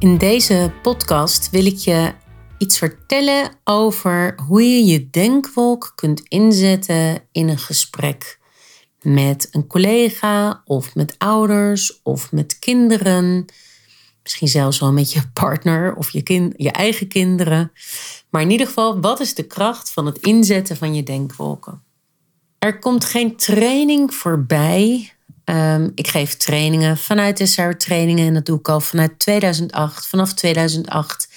In deze podcast wil ik je iets vertellen over hoe je je denkwolk kunt inzetten in een gesprek met een collega of met ouders of met kinderen. Misschien zelfs wel met je partner of je, kind, je eigen kinderen. Maar in ieder geval, wat is de kracht van het inzetten van je denkwolken? Er komt geen training voorbij Ehm, ik geef trainingen vanuit SR trainingen en dat doe ik al vanuit 2008, vanaf 2008.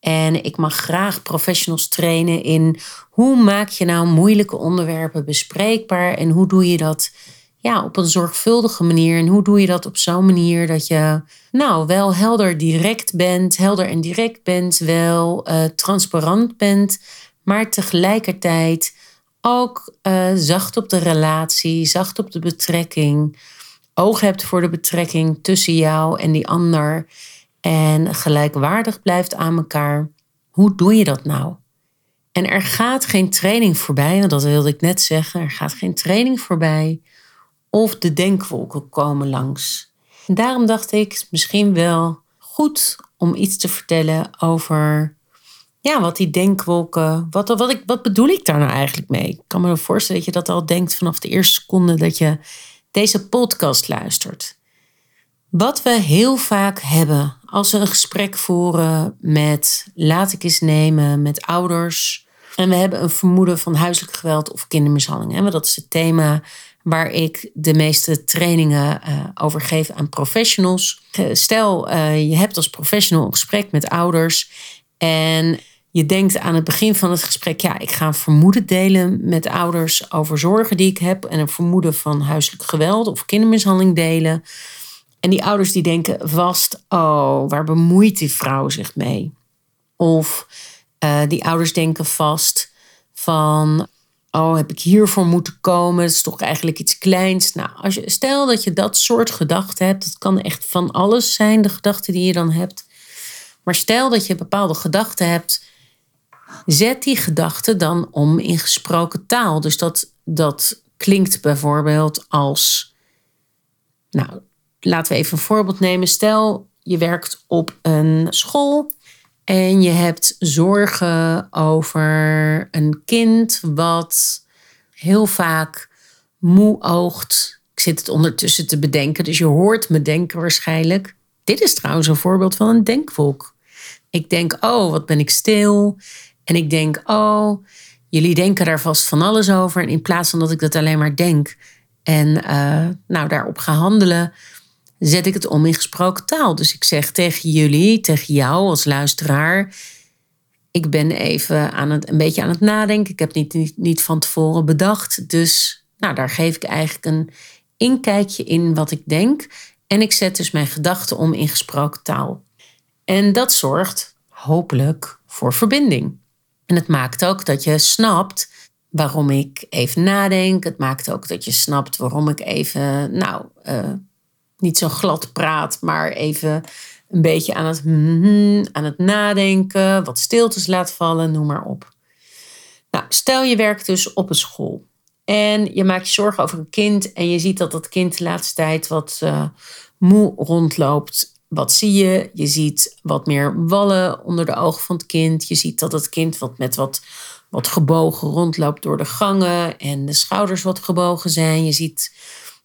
En ik mag graag professionals trainen in hoe maak je nou moeilijke onderwerpen bespreekbaar en hoe doe je dat ja, op een zorgvuldige manier. En hoe doe je dat op zo'n manier dat je nou wel helder direct bent, helder en direct bent, wel uh, transparant bent, maar tegelijkertijd ook uh, zacht op de relatie, zacht op de betrekking oog hebt voor de betrekking tussen jou en die ander en gelijkwaardig blijft aan elkaar, hoe doe je dat nou? En er gaat geen training voorbij, want dat wilde ik net zeggen, er gaat geen training voorbij of de denkwolken komen langs. Daarom dacht ik misschien wel goed om iets te vertellen over ja, wat die denkwolken, wat, wat, ik, wat bedoel ik daar nou eigenlijk mee? Ik kan me voorstellen dat je dat al denkt vanaf de eerste seconde dat je deze podcast luistert. Wat we heel vaak hebben als we een gesprek voeren met, laat ik eens nemen, met ouders. En we hebben een vermoeden van huiselijk geweld of kindermishandeling. Dat is het thema waar ik de meeste trainingen uh, over geef aan professionals. Stel, uh, je hebt als professional een gesprek met ouders en je denkt aan het begin van het gesprek, ja, ik ga vermoeden delen met ouders over zorgen die ik heb en een vermoeden van huiselijk geweld of kindermishandeling delen. En die ouders die denken vast, oh, waar bemoeit die vrouw zich mee? Of uh, die ouders denken vast van, oh, heb ik hiervoor moeten komen? Het is toch eigenlijk iets kleins. Nou, als je, stel dat je dat soort gedachten hebt, dat kan echt van alles zijn, de gedachten die je dan hebt. Maar stel dat je bepaalde gedachten hebt Zet die gedachte dan om in gesproken taal. Dus dat, dat klinkt bijvoorbeeld als. Nou, laten we even een voorbeeld nemen. Stel, je werkt op een school en je hebt zorgen over een kind wat heel vaak moe oogt. Ik zit het ondertussen te bedenken, dus je hoort me denken waarschijnlijk. Dit is trouwens een voorbeeld van een denkvolk. Ik denk, oh, wat ben ik stil. En ik denk, oh, jullie denken daar vast van alles over. En in plaats van dat ik dat alleen maar denk en uh, nou, daarop ga handelen, zet ik het om in gesproken taal. Dus ik zeg tegen jullie, tegen jou als luisteraar. Ik ben even aan het, een beetje aan het nadenken. Ik heb niet, niet, niet van tevoren bedacht. Dus nou, daar geef ik eigenlijk een inkijkje in wat ik denk. En ik zet dus mijn gedachten om in gesproken taal. En dat zorgt hopelijk voor verbinding. En het maakt ook dat je snapt waarom ik even nadenk. Het maakt ook dat je snapt waarom ik even, nou, uh, niet zo glad praat, maar even een beetje aan het, mm, aan het nadenken, wat stiltes laat vallen, noem maar op. Nou, stel je werkt dus op een school en je maakt je zorgen over een kind en je ziet dat dat kind de laatste tijd wat uh, moe rondloopt wat zie je? Je ziet wat meer wallen onder de ogen van het kind. Je ziet dat het kind wat met wat, wat gebogen rondloopt door de gangen en de schouders wat gebogen zijn. Je ziet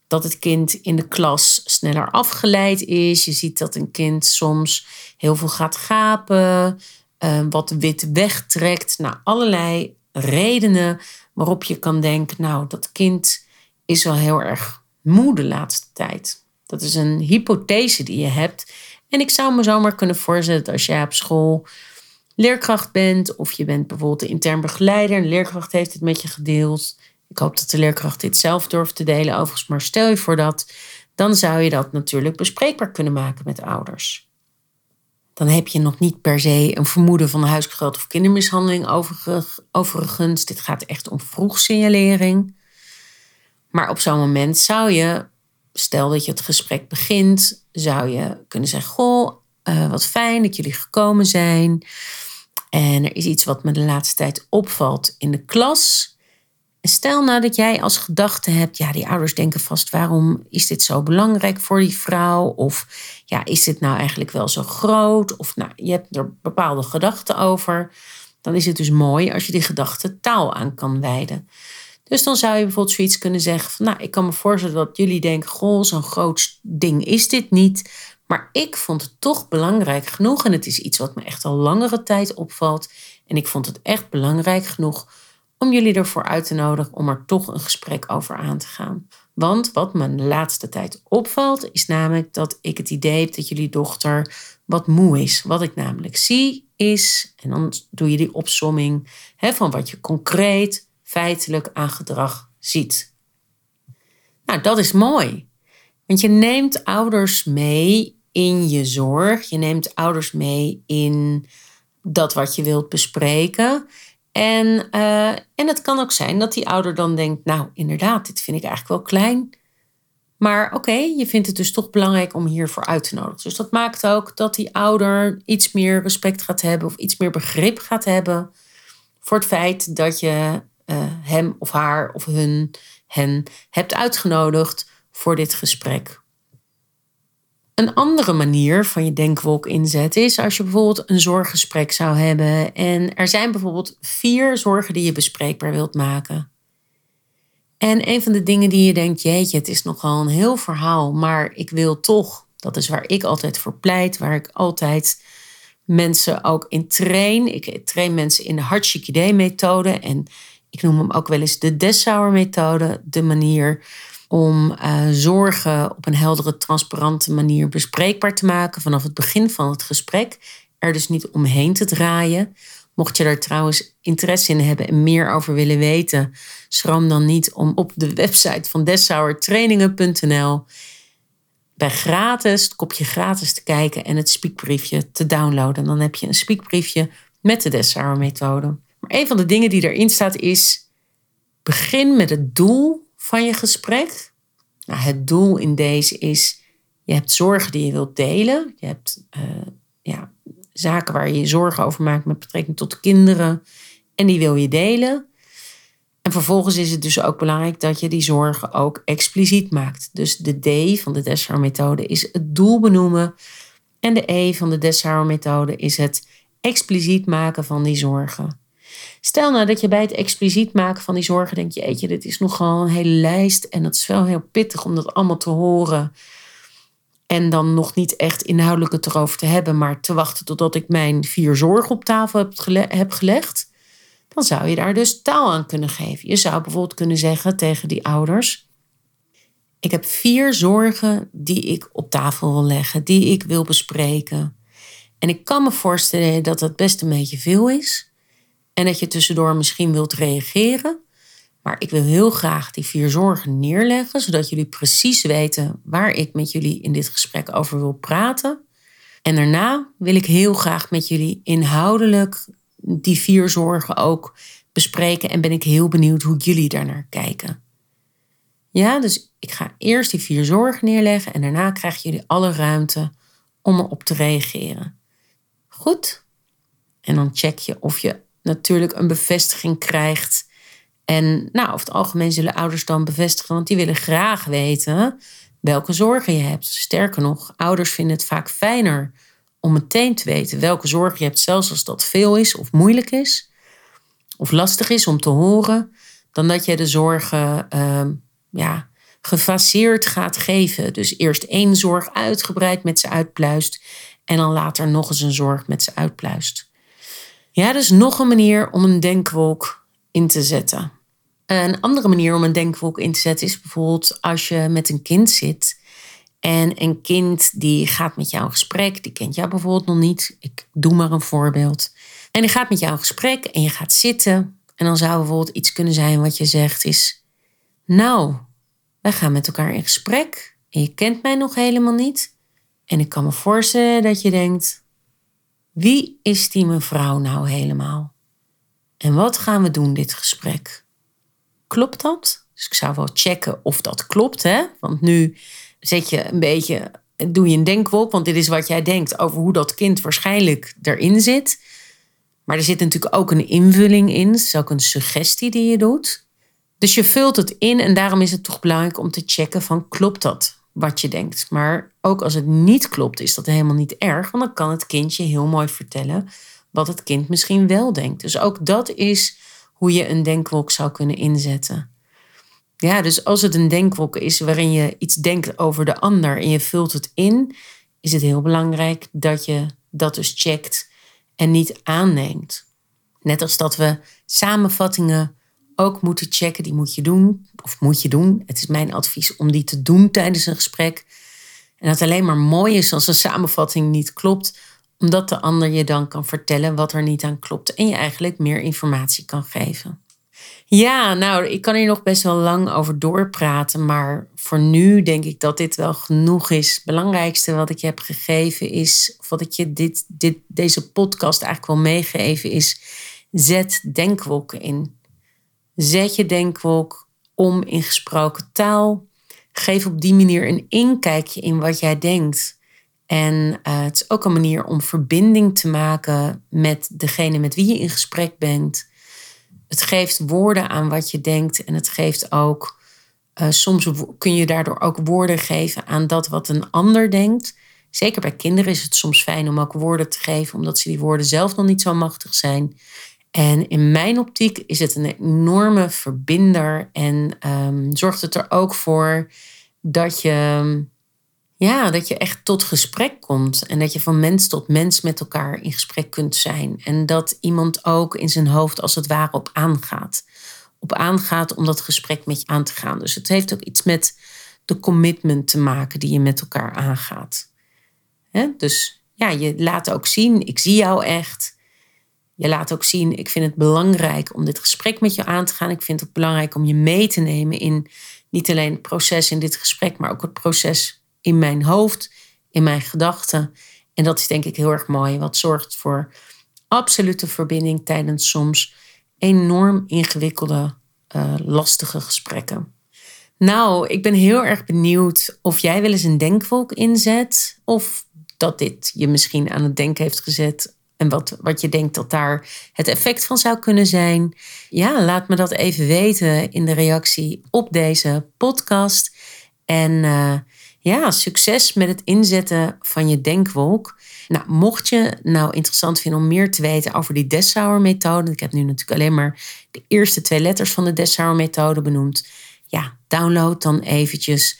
dat het kind in de klas sneller afgeleid is. Je ziet dat een kind soms heel veel gaat gapen, uh, wat wit wegtrekt. Nou, allerlei redenen waarop je kan denken, nou, dat kind is wel heel erg moe de laatste tijd. Dat is een hypothese die je hebt. En ik zou me zomaar kunnen voorstellen dat als jij op school leerkracht bent, of je bent bijvoorbeeld de intern begeleider, een leerkracht heeft het met je gedeeld. Ik hoop dat de leerkracht dit zelf durft te delen, overigens, maar stel je voor dat, dan zou je dat natuurlijk bespreekbaar kunnen maken met ouders. Dan heb je nog niet per se een vermoeden van huisgeweld of kindermishandeling overigens. Dit gaat echt om vroegsignalering. Maar op zo'n moment zou je, stel dat je het gesprek begint, zou je kunnen zeggen: Goh, uh, wat fijn dat jullie gekomen zijn. En er is iets wat me de laatste tijd opvalt in de klas. Stel nou dat jij als gedachte hebt, ja, die ouders denken vast, waarom is dit zo belangrijk voor die vrouw? Of ja, is dit nou eigenlijk wel zo groot? Of nou, je hebt er bepaalde gedachten over. Dan is het dus mooi als je die gedachten taal aan kan wijden. Dus dan zou je bijvoorbeeld zoiets kunnen zeggen van, nou, ik kan me voorstellen dat jullie denken, goh, zo'n groot ding is dit niet. Maar ik vond het toch belangrijk genoeg, en het is iets wat me echt al langere tijd opvalt. En ik vond het echt belangrijk genoeg om jullie ervoor uit te nodigen om er toch een gesprek over aan te gaan. Want wat me de laatste tijd opvalt, is namelijk dat ik het idee heb dat jullie dochter wat moe is. Wat ik namelijk zie is, en dan doe je die opsomming hè, van wat je concreet, feitelijk aan gedrag ziet. Nou, dat is mooi. Want je neemt ouders mee in je zorg. Je neemt ouders mee in dat wat je wilt bespreken. En, uh, en het kan ook zijn dat die ouder dan denkt: Nou, inderdaad, dit vind ik eigenlijk wel klein. Maar oké, je vindt het dus toch belangrijk om hiervoor uit te nodigen. Dus dat maakt ook dat die ouder iets meer respect gaat hebben of iets meer begrip gaat hebben voor het feit dat je uh, hem of haar of hun, hen hebt uitgenodigd voor dit gesprek. Een andere manier van je denkwolk inzetten is als je bijvoorbeeld een zorggesprek zou hebben en er zijn bijvoorbeeld vier zorgen die je bespreekbaar wilt maken. En een van de dingen die je denkt, jeetje, het is nogal een heel verhaal, maar ik wil toch, dat is waar ik altijd voor pleit, waar ik altijd mensen ook in train. Ik train mensen in de Hartziek methode en ik noem hem ook wel eens de Dessauer methode, de manier om uh, zorgen op een heldere, transparante manier bespreekbaar te maken vanaf het begin van het gesprek. Er dus niet omheen te draaien. Mocht je daar trouwens interesse in hebben en meer over willen weten, schroom dan niet om op de website van dessauertrainingen.nl bij gratis, het kopje gratis te kijken en het speakbriefje te downloaden. Dan heb je een speakbriefje met de Dessauer methode. Een van de dingen die erin staat is: begin met het doel van je gesprek. Nou, het doel in deze is, je hebt zorgen die je wilt delen. Je hebt uh, ja, zaken waar je je zorgen over maakt met betrekking tot kinderen. En die wil je delen. En vervolgens is het dus ook belangrijk dat je die zorgen ook expliciet maakt. Dus de D van de Dessauer methode is het doel benoemen. En de E van de Dessauer methode is het expliciet maken van die zorgen. Stel nou dat je bij het expliciet maken van die zorgen denkt, jeetje, dit is nogal een hele lijst en dat is wel heel pittig om dat allemaal te horen. En dan nog niet echt inhoudelijk het erover te hebben, maar te wachten totdat ik mijn vier zorgen op tafel heb, heb gelegd. Dan zou je daar dus taal aan kunnen geven. Je zou bijvoorbeeld kunnen zeggen tegen die ouders: Ik heb vier zorgen die ik op tafel wil leggen, die ik wil bespreken. En ik kan me voorstellen dat dat best een beetje veel is. En dat je tussendoor misschien wilt reageren. Maar ik wil heel graag die vier zorgen neerleggen, zodat jullie precies weten waar ik met jullie in dit gesprek over wil praten. En daarna wil ik heel graag met jullie inhoudelijk die vier zorgen ook bespreken en ben ik heel benieuwd hoe jullie daarnaar kijken. Ja, dus ik ga eerst die vier zorgen neerleggen en daarna krijgen jullie alle ruimte om erop te reageren. Goed? En dan check je of je natuurlijk een bevestiging krijgt. En nou, over het algemeen zullen ouders dan bevestigen, want die willen graag weten welke zorgen je hebt. Sterker nog, ouders vinden het vaak fijner om meteen te weten welke zorgen je hebt, zelfs als dat veel is of moeilijk is, of lastig is om te horen, dan dat je de zorgen uh, ja, gefaseerd gaat geven. Dus eerst één zorg uitgebreid met ze uitpluist en dan later nog eens een zorg met ze uitpluist. Ja, dus nog een manier om een denkwolk in te zetten. Een andere manier om een denkwolk in te zetten is bijvoorbeeld als je met een kind zit en een kind die gaat met jou in gesprek, die kent jou bijvoorbeeld nog niet. Ik doe maar een voorbeeld. En die gaat met jou in gesprek en je gaat zitten. En dan zou bijvoorbeeld iets kunnen zijn wat je zegt is... Nou, wij gaan met elkaar in gesprek en je kent mij nog helemaal niet. En ik kan me voorstellen dat je denkt... Wie is die mevrouw nou helemaal? En wat gaan we doen dit gesprek? Klopt dat? Dus ik zou wel checken of dat klopt, hè? Want nu zet je een beetje, doe je een denkwolk, want dit is wat jij denkt over hoe dat kind waarschijnlijk erin zit. Maar er zit natuurlijk ook een invulling in, het is ook een suggestie die je doet. Dus je vult het in en daarom is het toch belangrijk om te checken van klopt dat wat je denkt. Maar ook als het niet klopt, is dat helemaal niet erg, want dan kan het kindje heel mooi vertellen wat het kind misschien wel denkt. Dus ook dat is hoe je een denkwolk zou kunnen inzetten. Ja, dus als het een denkwolk is waarin je iets denkt over de ander en je vult het in, is het heel belangrijk dat je dat dus checkt en niet aanneemt. Net als dat we samenvattingen ook moeten checken, die moet je doen, of moet je doen. Het is mijn advies om die te doen tijdens een gesprek. En dat alleen maar mooi is als een samenvatting niet klopt, omdat de ander je dan kan vertellen wat er niet aan klopt en je eigenlijk meer informatie kan geven. Ja, nou, ik kan hier nog best wel lang over doorpraten, maar voor nu denk ik dat dit wel genoeg is. Het belangrijkste wat ik je heb gegeven is, of wat ik je dit, dit, deze podcast eigenlijk wil meegeven, is zet denkwolken in. Zet je denkwolk om in gesproken taal. Geef op die manier een inkijkje in wat jij denkt. En uh, het is ook een manier om verbinding te maken met degene met wie je in gesprek bent het geeft woorden aan wat je denkt en het geeft ook, uh, soms kun je daardoor ook woorden geven aan dat wat een ander denkt. Zeker bij kinderen is het soms fijn om ook woorden te geven, omdat ze die woorden zelf nog niet zo machtig zijn. En in mijn optiek is het een enorme verbinder en um, zorgt het er ook voor dat je ja, dat je echt tot gesprek komt en dat je van mens tot mens met elkaar in gesprek kunt zijn. En dat iemand ook in zijn hoofd als het ware op aangaat. Op aangaat om dat gesprek met je aan te gaan. Dus het heeft ook iets met de commitment te maken die je met elkaar aangaat. Dus ja, je laat ook zien, ik zie jou echt. Je laat ook zien, ik vind het belangrijk om dit gesprek met je aan te gaan. Ik vind het belangrijk om je mee te nemen in niet alleen het proces in dit gesprek, maar ook het proces in mijn hoofd, in mijn gedachten. En dat is denk ik heel erg mooi, wat zorgt voor absolute verbinding tijdens soms enorm ingewikkelde, uh, lastige gesprekken. Nou, ik ben heel erg benieuwd of jij wel eens een denkwolk inzet. Of dat dit je misschien aan het denken heeft gezet. En wat, wat je denkt dat daar het effect van zou kunnen zijn. Ja, laat me dat even weten in de reactie op deze podcast. En uh, ja, succes met het inzetten van je denkwolk. Nou, mocht je nou interessant vinden om meer te weten over die Dessauer methode. Ik heb nu natuurlijk alleen maar de eerste twee letters van de Dessauer methode benoemd. Ja, download dan eventjes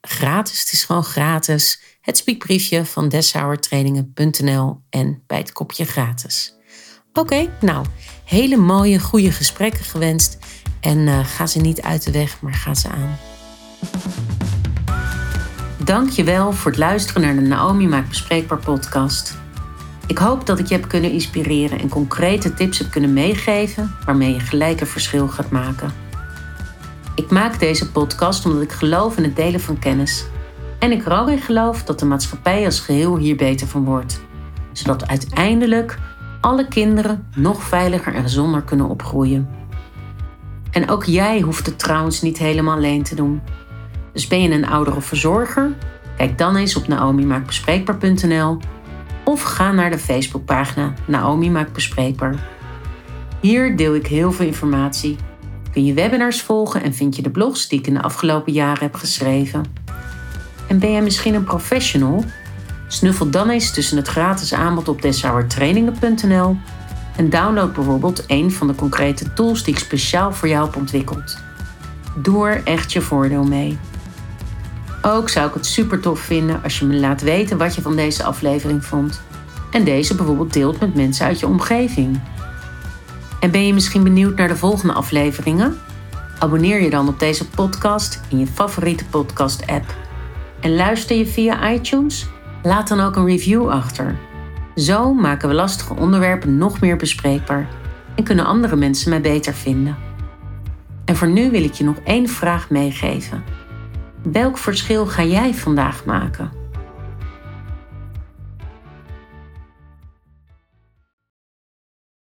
gratis. Het is gewoon gratis. Het speakbriefje van dessauertrainingen.nl en bij het kopje gratis. Oké, nou, hele mooie, goede gesprekken gewenst. En uh, ga ze niet uit de weg, maar ga ze aan. Dank je wel voor het luisteren naar de Naomi Maakt Bespreekbaar podcast. Ik hoop dat ik je heb kunnen inspireren en concrete tips heb kunnen meegeven waarmee je gelijk een verschil gaat maken. Ik maak deze podcast omdat ik geloof in het delen van kennis. En ik er ook in geloof dat de maatschappij als geheel hier beter van wordt. Zodat uiteindelijk alle kinderen nog veiliger en gezonder kunnen opgroeien. En ook jij hoeft het trouwens niet helemaal alleen te doen. Dus ben je een ouder of verzorger? Kijk dan eens op naomimaakbespreekbaar.nl of ga naar de Facebookpagina Naomi Maakt Bespreekbaar. Hier deel ik heel veel informatie. Kun je webinars volgen en vind je de blogs die ik in de afgelopen jaren heb geschreven. En ben jij misschien een professional? Snuffel dan eens tussen het gratis aanbod op deshouwertrainingen.nl en download bijvoorbeeld een van de concrete tools die ik speciaal voor jou heb ontwikkeld. Doe er echt je voordeel mee. Ook zou ik het super tof vinden als je me laat weten wat je van deze aflevering vond. En deze bijvoorbeeld deelt met mensen uit je omgeving. En ben je misschien benieuwd naar de volgende afleveringen? Abonneer je dan op deze podcast in je favoriete podcast-app. En luister je via iTunes? Laat dan ook een review achter. Zo maken we lastige onderwerpen nog meer bespreekbaar en kunnen andere mensen mij beter vinden. En voor nu wil ik je nog één vraag meegeven. Welk verschil ga jij vandaag maken?